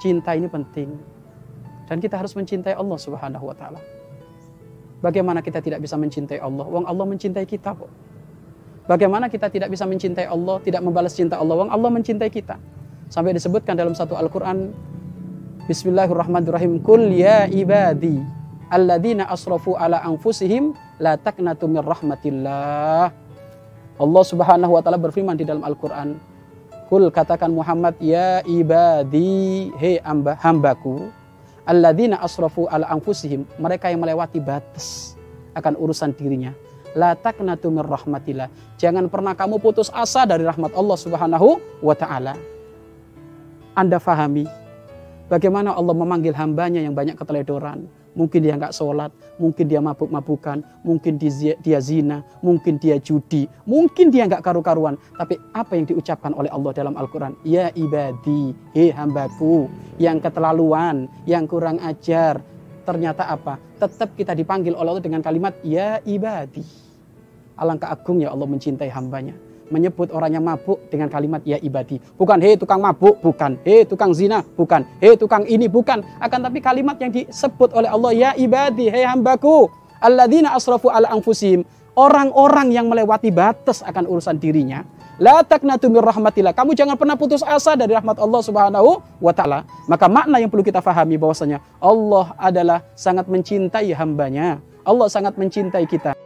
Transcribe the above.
cinta ini penting. Dan kita harus mencintai Allah Subhanahu wa taala. Bagaimana kita tidak bisa mencintai Allah? Wong Allah mencintai kita kok. Bagaimana kita tidak bisa mencintai Allah, tidak membalas cinta Allah? Wong Allah mencintai kita. Sampai disebutkan dalam satu Al-Qur'an Bismillahirrahmanirrahim. Kul ya ibadi alladzina asrafu ala anfusihim la taqnatu mir rahmatillah. Allah Subhanahu wa taala berfirman di dalam Al-Qur'an, Kul katakan Muhammad ya ibadi hei hamba, hambaku alladzina asrafu ala anfusihim mereka yang melewati batas akan urusan dirinya. La taqnatu mir rahmatillah. Jangan pernah kamu putus asa dari rahmat Allah Subhanahu wa taala. Anda fahami bagaimana Allah memanggil hambanya yang banyak keteledoran Mungkin dia nggak sholat, mungkin dia mabuk-mabukan, mungkin dia, zina, mungkin dia judi, mungkin dia nggak karu-karuan. Tapi apa yang diucapkan oleh Allah dalam Al-Quran? Ya ibadi, he hambaku, yang keterlaluan, yang kurang ajar. Ternyata apa? Tetap kita dipanggil oleh Allah dengan kalimat Ya ibadi. Alangkah agungnya Allah mencintai hambanya menyebut orang yang mabuk dengan kalimat ya ibadi. Bukan hei tukang mabuk, bukan. Hei tukang zina, bukan. Hei tukang ini, bukan. Akan tapi kalimat yang disebut oleh Allah ya ibadi, hei hambaku. Alladzina asrafu ala anfusihim. Orang-orang yang melewati batas akan urusan dirinya. La taknatu rahmatillah. Kamu jangan pernah putus asa dari rahmat Allah Subhanahu wa taala. Maka makna yang perlu kita fahami bahwasanya Allah adalah sangat mencintai hambanya. Allah sangat mencintai kita.